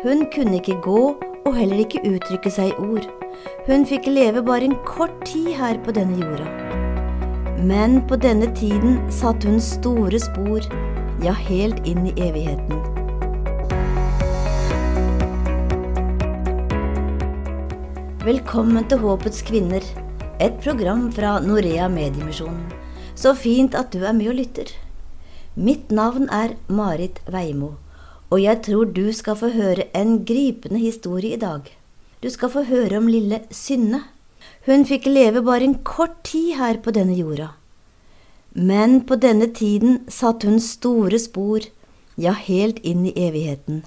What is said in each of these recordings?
Hun kunne ikke gå og heller ikke uttrykke seg i ord. Hun fikk leve bare en kort tid her på denne jorda. Men på denne tiden satte hun store spor, ja, helt inn i evigheten. Velkommen til Håpets kvinner, et program fra Norea Mediemisjonen. Så fint at du er med og lytter. Mitt navn er Marit Veimo, og jeg tror du skal få høre en gripende historie i dag. Du skal få høre om lille Synne. Hun fikk leve bare en kort tid her på denne jorda. Men på denne tiden satte hun store spor, ja, helt inn i evigheten.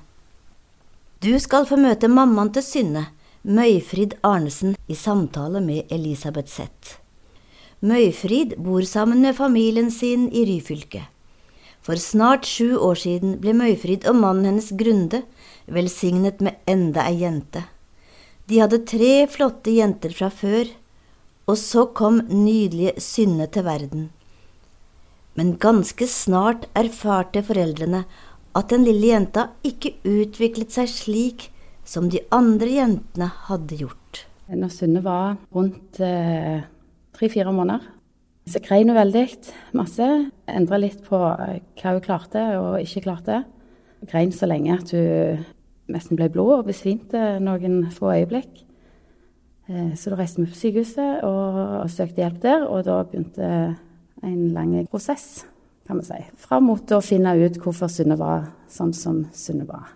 Du skal få møte mammaen til Synne, Møyfrid Arnesen, i samtale med Elisabeth Zett. Møyfrid bor sammen med familien sin i Ryfylke. For snart sju år siden ble Møyfrid og mannen hennes Grunde velsignet med enda ei jente. De hadde tre flotte jenter fra før, og så kom nydelige Synne til verden. Men ganske snart erfarte foreldrene at den lille jenta ikke utviklet seg slik som de andre jentene hadde gjort. Når Synne var rundt eh, tre-fire måneder, så grein hun veldig masse. Endra litt på eh, hva hun klarte og ikke klarte. Grein så lenge at hun nesten ble blå og besvimte noen få øyeblikk. Eh, så da reiste vi på sykehuset og, og søkte hjelp der, og da begynte en lang prosess, kan vi si. Fram mot å finne ut hvorfor Sunne var sånn som Sunne var.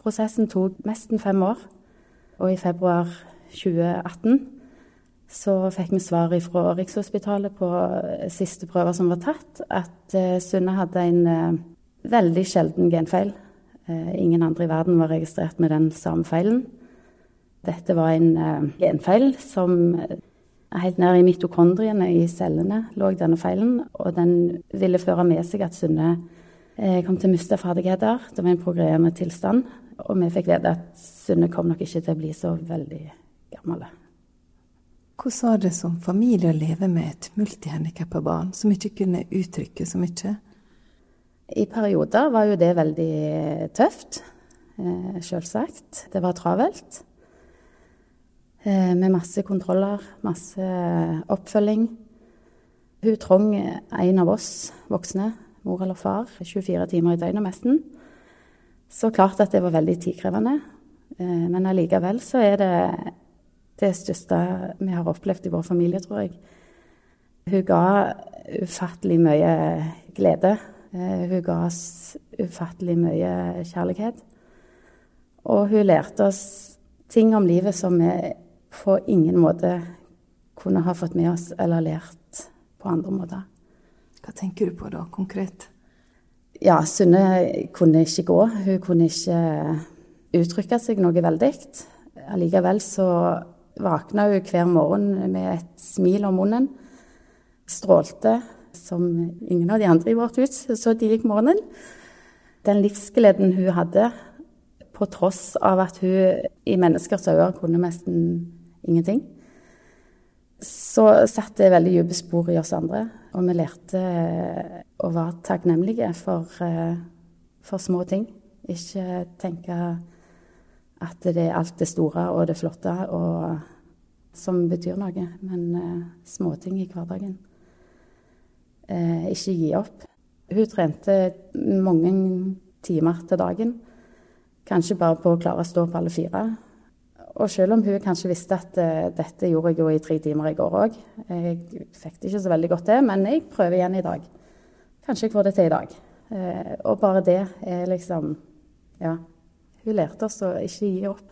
Prosessen tok nesten fem år, og i februar 2018 så fikk vi svar fra Rikshospitalet på siste prøver som var tatt, at uh, Sunne hadde en uh, veldig sjelden genfeil. Ingen andre i verden var registrert med den samme feilen. Dette var en genfeil som helt ned i mitokondriene i cellene lå denne feilen, og den ville føre med seg at Sunne kom til å miste ferdigheter. Det var en progrerende tilstand. Og vi fikk vite at Sunne kom nok ikke til å bli så veldig gammel. Hvordan var det som familie å leve med et multihandikappa barn som ikke kunne uttrykke så mye? I perioder var jo det veldig tøft, eh, selvsagt. Det var travelt. Eh, med masse kontroller, masse oppfølging. Hun trong en av oss voksne, mor eller far, 24 timer i døgnet nesten. Så klart at det var veldig tidkrevende. Eh, men allikevel så er det det største vi har opplevd i vår familie, tror jeg. Hun ga ufattelig mye glede. Eh, hun ga oss ufattelig mye kjærlighet. Og hun lærte oss ting om livet som vi på ingen måte kunne ha fått med oss eller lært på andre måter. Hva tenker du på da, konkret? Ja, Sunne kunne ikke gå. Hun kunne ikke uttrykke seg noe veldig. Allikevel så våkna hun hver morgen med et smil om munnen. Strålte som ingen av de andre i vårt hus så tidlig på morgenen. Den livsgleden hun hadde, på tross av at hun i menneskers øyne kunne nesten ingenting så satte det veldig dype spor i oss andre. Og vi lærte eh, å være takknemlige for, eh, for, små ting. Ikke tenke at det er alt det store og det flotte og, som betyr noe, men uh, småting i hverdagen. Uh, ikke gi opp. Hun trente mange timer til dagen. Kanskje bare på å klare å stå på alle fire. Og selv om hun kanskje visste at uh, dette gjorde jeg jo i tre timer i går òg, jeg fikk det ikke så veldig godt til, men jeg prøver igjen i dag. Kanskje jeg får det til i dag. Og bare det er liksom Ja. Hun lærte oss å ikke gi opp.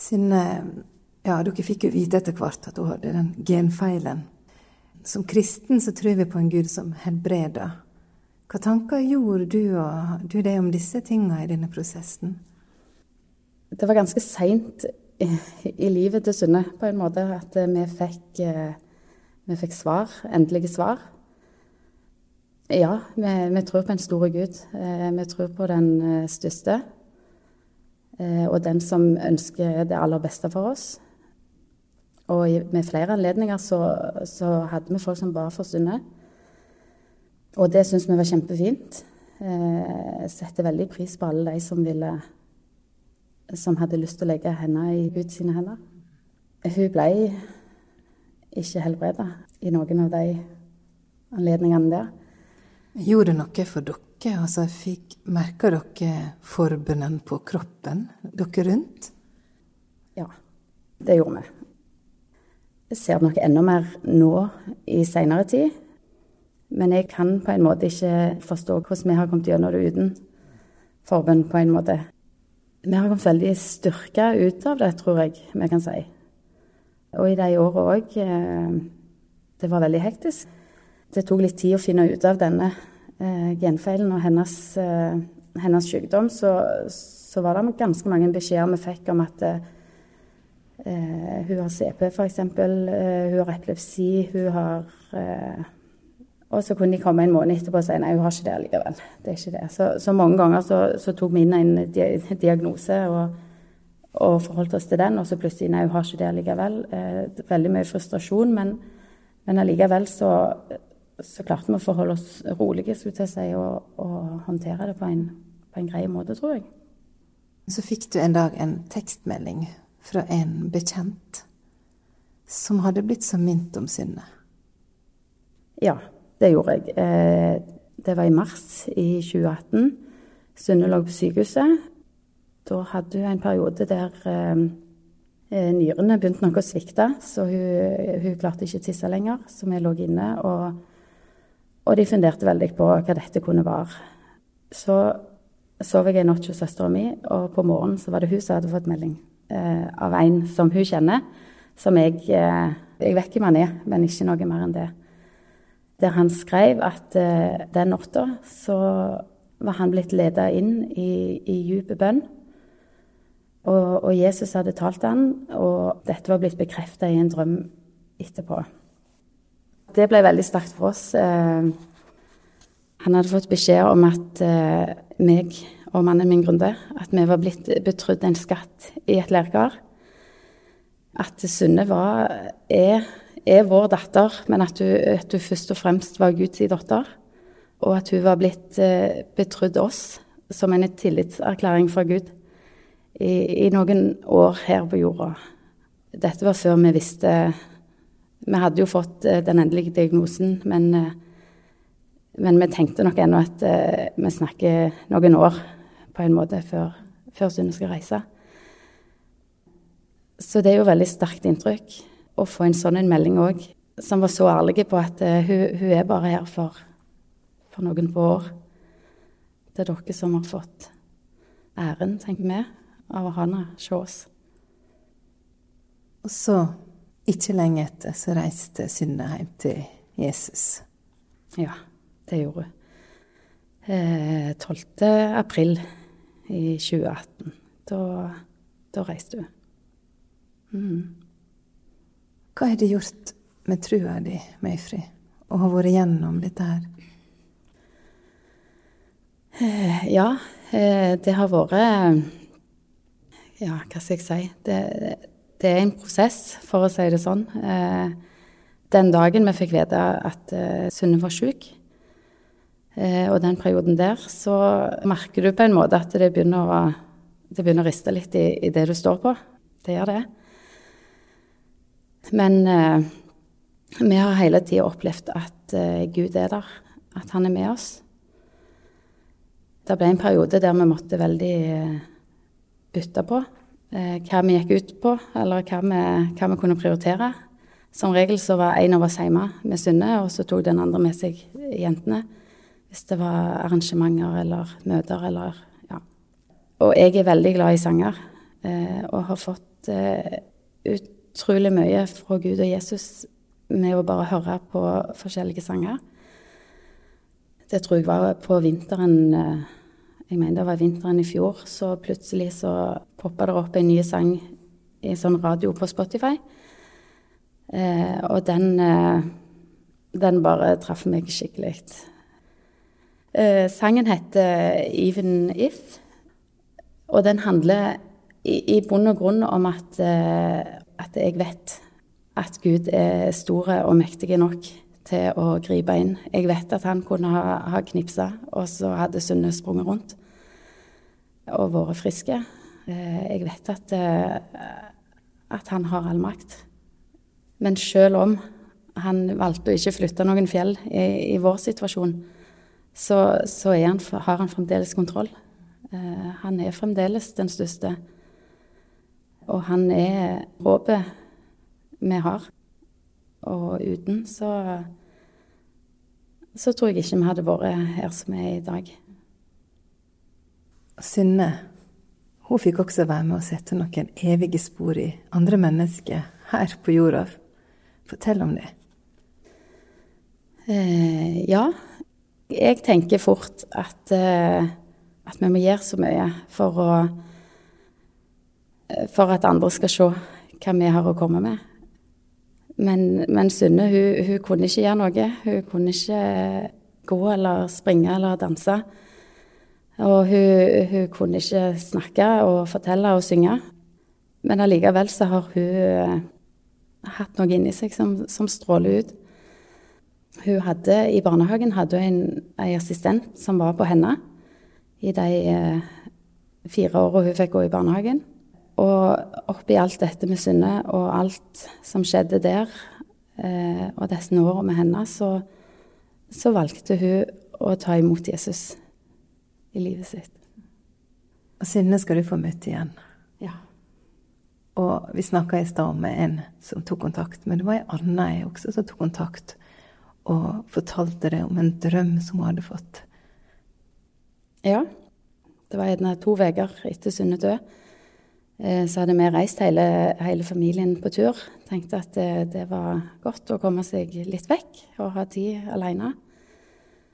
Siden ja, dere fikk jo vite etter hvert at hun hadde den genfeilen. Som kristen så tror vi på en Gud som helbreder. Hva tanker gjorde du og du deg om disse tingene i denne prosessen? det var ganske seint i, i, livet til Sunne på en måte at vi fikk, eh, vi fikk svar, endelige svar. Ja, vi, vi, tror på en stor Gud. Eh, vi tror på den eh, største. Og den som ønsker det aller beste for oss. Og med flere anledninger så, så hadde vi folk som ba for Sunne. Og det syns vi var kjempefint. Jeg setter veldig pris på alle de som ville Som hadde lyst til å legge henne i Guds sine hender. Hun ble ikke helbreda i noen av de anledningene der. Gjorde det noe for dere? Altså, fikk, Merka dere forbønnen på kroppen, dere rundt? Ja, det gjorde vi. Jeg ser det nok enda mer nå i seinere tid. Men jeg kan på en måte ikke forstå hvordan vi har kommet gjennom det uten forbønn, på en måte. Vi har kommet veldig styrka ut av det, tror jeg vi kan si. Og i de åra òg. Eh, det var veldig hektisk. Det tok litt tid å finne ut av denne eh, genfeilen og hennes, eh, hennes sykdom. Så, så, var det ganske mange beskjeder vi fikk om at eh, hun har CP, f.eks. Eh, hun har epilepsi. Hun har eh, og så kunne de komme en måned etterpå og si nei, hun har ikke det likevel. Det er ikke det. Så, så mange ganger så, så, tok vi inn en diagnose og, og, forholdt oss til den, og så plutselig nei, hun har ikke det likevel. Eh, veldig mye frustrasjon, men, men allikevel så, så, klarte vi å forholde oss rolige skulle jeg si, og, og, håndtere det på en, på en grei måte, tror jeg. Så fikk du en dag en tekstmelding fra en bekjent som hadde blitt så minnet om sinnet. Ja. Det gjorde jeg. Eh, det var i mars i 2018. Sunne lå på sykehuset. Da hadde hun en periode der eh, eh, nyrene begynte nok å svikte, så hun, hun klarte ikke å tisse lenger. Så vi lå inne, og, og, de funderte veldig på hva dette kunne være. Så sov jeg en natt hos søstera mi, og på morgenen så var det hun som hadde fått melding eh, av en som hun kjenner, som jeg eh, Jeg vet hvem han er, men ikke noe mer enn det der han skrev at eh, den natta så var han blitt leda inn i, i djup bønn. Og, og, Jesus hadde talt han, og dette var blitt bekrefta i en drøm etterpå. Det ble veldig sterkt for oss. Uh, han hadde fått beskjed om at uh, meg og mannen min Grunde at vi var blitt betrodd en skatt i et leirgard. At Sunne var, er er vår datter, men at hun, at hun først og fremst var Guds datter. Og at hun var blitt eh, betrodd oss som en tillitserklæring fra Gud i, i, noen år her på jorda. Dette var før vi visste Vi hadde jo fått eh, den endelige diagnosen, men, eh, men vi tenkte nok ennå at eh, vi snakker noen år på en måte før, før Sunne skal reise. Så det er jo veldig sterkt inntrykk å få en sånn en melding òg, som var så ærlig på at uh, hun, hun, er bare her for, for, noen få år. Det er dere som har fått æren, tenker vi, av å ha henne hos oss. Og så, ikke lenge etter, så reiste Synne hjem til Jesus. Ja, det gjorde hun. Eh, 12. april i 2018. Da, da reiste hun. Mm. Hva har det gjort med trua di, Møyfri, å ha vært gjennom dette her? Eh, ja, eh, det har vært Ja, hva skal jeg si? Det, det, er en prosess, for å si det sånn. Eh, den dagen vi fikk vite at Sunne var syk, og den perioden der, så merker du på en måte at det begynner å, det begynner å riste litt i, i det du står på. Det gjør det. Men eh, vi har hele tida opplevd at eh, Gud er der, at han er med oss. Det ble en periode der vi måtte veldig eh, bytte på eh, hva vi gikk ut på, eller hva vi, hva vi kunne prioritere. Som regel så var en av oss hjemme med Synne, og så tok den andre med seg jentene. Hvis det var arrangementer eller møter eller ja. Og jeg er veldig glad i sanger, eh, og har fått eh, utrolig mye fra Gud og Jesus med å bare høre på forskjellige sanger. Det tror jeg var på vinteren eh, Jeg mener det var vinteren i fjor. Så plutselig så poppa det opp en ny sang i sånn radio på Spotify. Eh, og den, eh, den bare traff meg skikkelig. Eh, sangen heter 'Even If', og den handler i, i bunn og grunn om at, eh, at jeg vet at Gud er stor og mektig nok til å gripe inn. Jeg vet at han kunne ha, ha knipsa, og så hadde Sunne sprunget rundt og vært friske. Eh, jeg vet at, eh, at han har all makt. Men selv om han valgte å ikke flytte noen fjell i, i vår situasjon, så, så han, har han fremdeles kontroll. Eh, han er fremdeles den største. Og han er håpet vi har. Og uten så så tror jeg ikke vi hadde vært her som vi er i dag. Synne, hun fikk også være med å sette noen evige spor i andre mennesker her på jorda. Fortell om det. Eh, ja. Jeg tenker fort at, eh, at vi må gjøre så mye for å For at andre skal se hva vi har å komme med. Men, men Synne hun, hun, kunne ikke gjøre noe. Hun kunne ikke gå eller springe eller danse. Og hun, hun kunne ikke snakke og fortelle og synge. Men allikevel så har hun eh, hatt noe inni seg som, som stråler ut. Hun hadde, I barnehagen hadde hun en, en assistent som var på henne i de eh, fire åra hun fikk gå i barnehagen. Og oppi alt dette med Synne og alt som skjedde der, eh, og disse årene med henne, så, så, valgte hun å ta imot Jesus i livet sitt. Og Synne skal du få møte igjen. Ja. Og vi snakka i stad med en som tok kontakt, men det var ei anna også som tok kontakt og fortalte deg om en drøm som hun hadde fått. Ja. Det var gjerne to uker etter Synne død. Eh, så hadde vi reist hele, hele familien på tur. Tenkte at det, det, var godt å komme seg litt vekk og ha tid alene.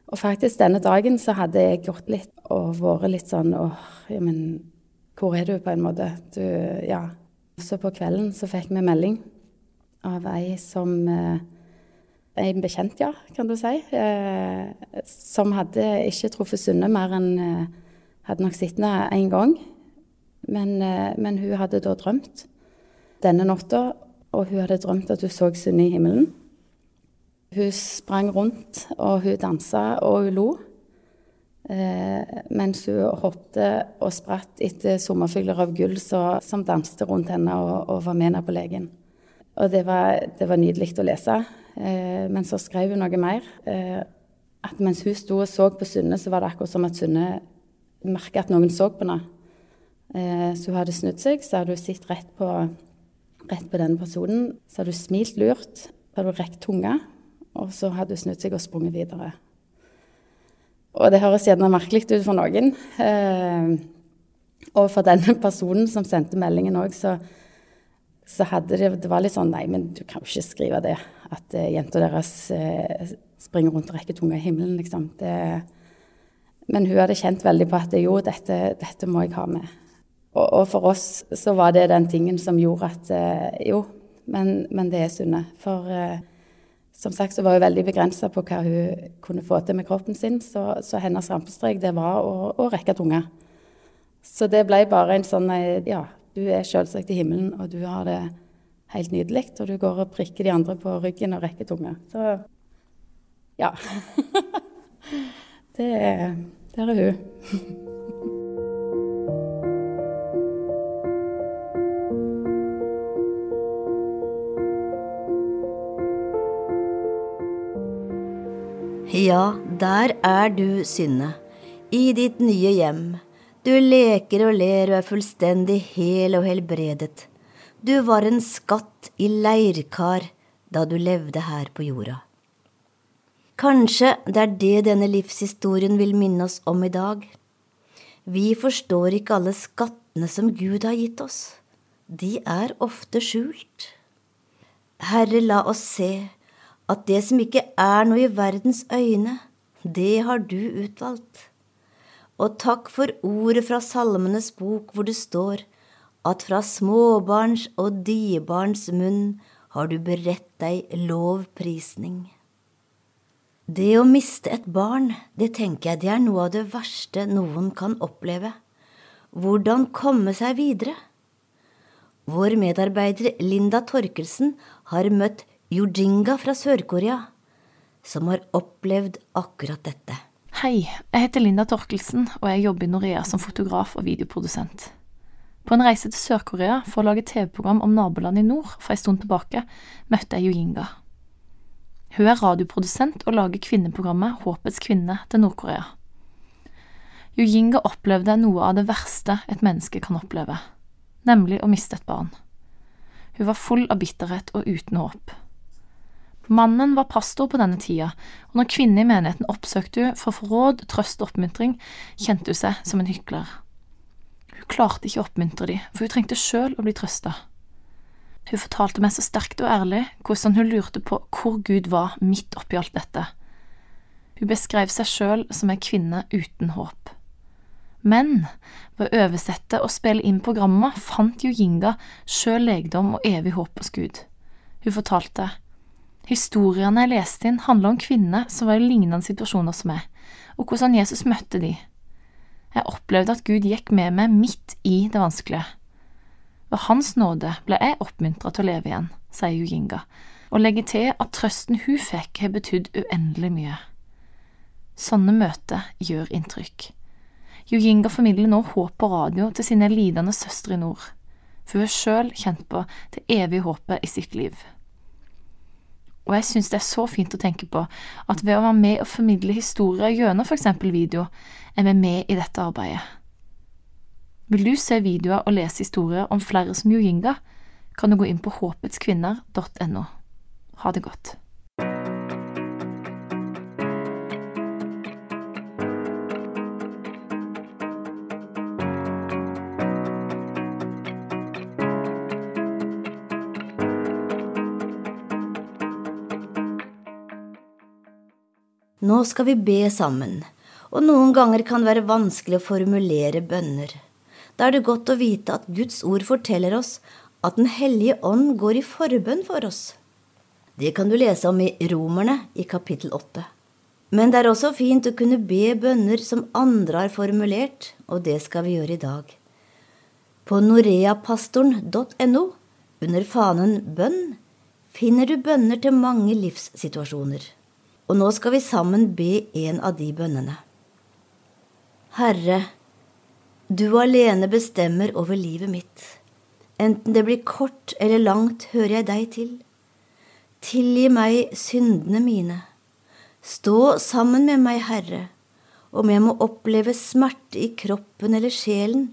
Og faktisk denne dagen så hadde jeg gått litt og vært litt sånn åh, ja, men hvor er du, på en måte? Du, ja. Så på kvelden så fikk vi melding av ei som eh, En bekjent, ja, kan du si. Eh, som hadde ikke truffet Sunne mer enn eh, Hadde nok sett henne én gang men, eh, men, hun hadde da drømt denne natta, og hun hadde drømt at hun så Sunne i himmelen. Hun sprang rundt, og hun dansa, og hun lo. Eh, mens hun hoppet og spratt etter sommerfugler av gull så, som danste rundt henne og, og var med henne på legen. Og det var, det var nydelig å lese. Eh, men så skrev hun noe mer. Eh, at mens hun sto og så på Sunne, så var det akkurat som at Sunne merka at noen så på henne. Eh, så hun hadde snudd seg, så hadde hun sett rett på, rett på denne personen. Så hadde hun smilt lurt, så hadde hun rekt tunga, og så hadde hun snudd seg og sprunget videre. Og det høres gjerne merkelig ut for noen. Eh, og for denne personen som sendte meldingen òg, så, så, hadde det Det var litt sånn Nei, men du kan jo ikke skrive det. At uh, jenta deres uh, springer rundt og rekker tunga i himmelen, liksom. Det, men hun hadde kjent veldig på at jo, dette, dette må jeg ha med. Og, og, for oss så var det den tingen som gjorde at eh, jo, men, men, det er Sunne. For eh, som sagt så var hun veldig begrensa på hva hun kunne få til med kroppen sin, så, så hennes rampestrek det var å, å, rekke tunga. Så det ble bare en sånn eh, Ja, du er selvsagt i himmelen, og du har det helt nydelig, og du går og prikker de andre på ryggen og rekker tunga. Så ja. det, der er hun. Ja, der er du, Synne, i ditt nye hjem. Du leker og ler og er fullstendig hel og helbredet. Du var en skatt i leirkar da du levde her på jorda. Kanskje det er det denne livshistorien vil minne oss om i dag. Vi forstår ikke alle skattene som Gud har gitt oss. De er ofte skjult. Herre, la oss se at det som ikke er noe i verdens øyne, det har du utvalgt. Og takk for ordet fra Salmenes bok hvor det står at fra småbarns og diebarns munn har du beredt deg lovprisning. Det å miste et barn, det tenker jeg det er noe av det verste noen kan oppleve. Hvordan komme seg videre? Vår medarbeider Linda Torkelsen har møtt Yujinga fra Sør-Korea. som har opplevd akkurat dette. Hei, jeg heter Linda Torkelsen, og jeg jobber i Norea som fotograf og videoprodusent. På en reise til Sør-Korea for å lage TV-program om naboland i nord for en stund tilbake, møtte jeg Yujinga. Hun er radioprodusent og lager kvinneprogrammet Håpets kvinne til Nord-Korea. Yujinga opplevde noe av det verste et menneske kan oppleve, nemlig å miste et barn. Hun var full av bitterhet og uten håp. Mannen var pastor på denne tida, og når kvinnen i menigheten oppsøkte hun for å få råd, trøst og oppmuntring, kjente hun seg som en hykler. Hun klarte ikke å oppmuntre dem, for hun trengte sjøl å bli trøsta. Hun fortalte meg så sterkt og ærlig hvordan hun lurte på hvor Gud var midt oppi alt dette. Hun beskrev seg sjøl som ei kvinne uten håp. Men ved å oversette og spille inn programmet fant jo Jinga sjøl legdom og evig håp hos Gud. Hun fortalte historiene jeg leste inn, handler om kvinner som var i lignende situasjoner som meg, og hvordan Jesus møtte de. Jeg opplevde at Gud gikk med meg midt i det vanskelige. Ved Hans nåde ble jeg oppmuntra til å leve igjen, sier Yujinga, og legger til at trøsten hun fikk, har betydd uendelig mye. Sånne møter gjør inntrykk. Yujinga formidler nå håp på radio til sine lidende søstre i nord, for hun har sjøl kjent på det evige håpet i sitt liv. Og jeg synes det er så fint å tenke på at ved å være med og formidle historier gjennom eksempel video, er vi med i dette arbeidet. Vil du se videoer og lese historier om flere som Yinga, kan du gå inn på håpetskvinner.no. Ha det godt. Nå skal vi be sammen, og noen ganger kan det være vanskelig å formulere bønner. Da er det godt å vite at Guds ord forteller oss at Den hellige ånd går i forbønn for oss. Det kan du lese om i Romerne i kapittel åtte. Men det er også fint å kunne be bønner som andre har formulert, og det skal vi gjøre i dag. På noreapastoren.no, under fanen Bønn, finner du bønner til mange livssituasjoner og nå skal vi sammen be en av de bønnene. Herre, du alene bestemmer over livet mitt. Enten det blir kort eller langt, hører jeg deg til. Tilgi meg syndene mine. Stå sammen med meg, Herre, om jeg må oppleve smerte i kroppen eller sjelen.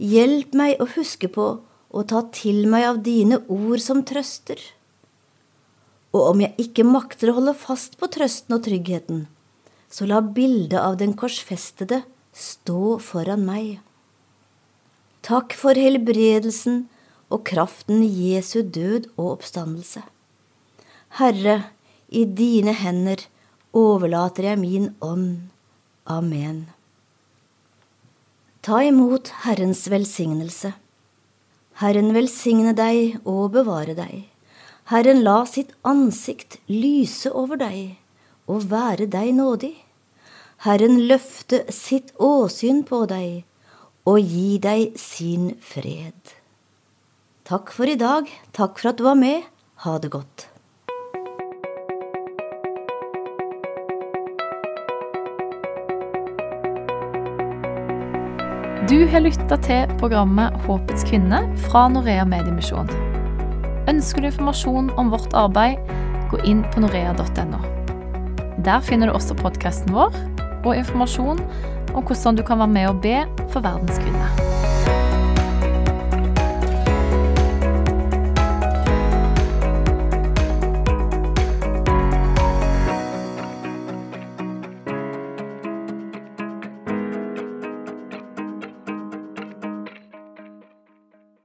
Hjelp meg å huske på å ta til meg av dine ord som trøster og om jeg ikke makter å holde fast på trøsten og tryggheten, så la bildet av den korsfestede stå foran meg. Takk for helbredelsen og kraften i Jesu død og oppstandelse. Herre, i dine hender overlater jeg min ånd. Amen. Ta imot Herrens velsignelse. Herren velsigne deg og bevare deg. Herren la sitt ansikt lyse over deg og være deg nådig. Herren løfte sitt åsyn på deg og gi deg sin fred. Takk for i dag, takk for at du var med, ha det godt. Du har lytta til programmet Håpets kvinne fra Norea Mediemisjon. Ønsker du informasjon om vårt arbeid, gå inn på norea.no. Der finner du også podkasten vår og informasjon om hvordan du kan være med og be for verdens kvinner.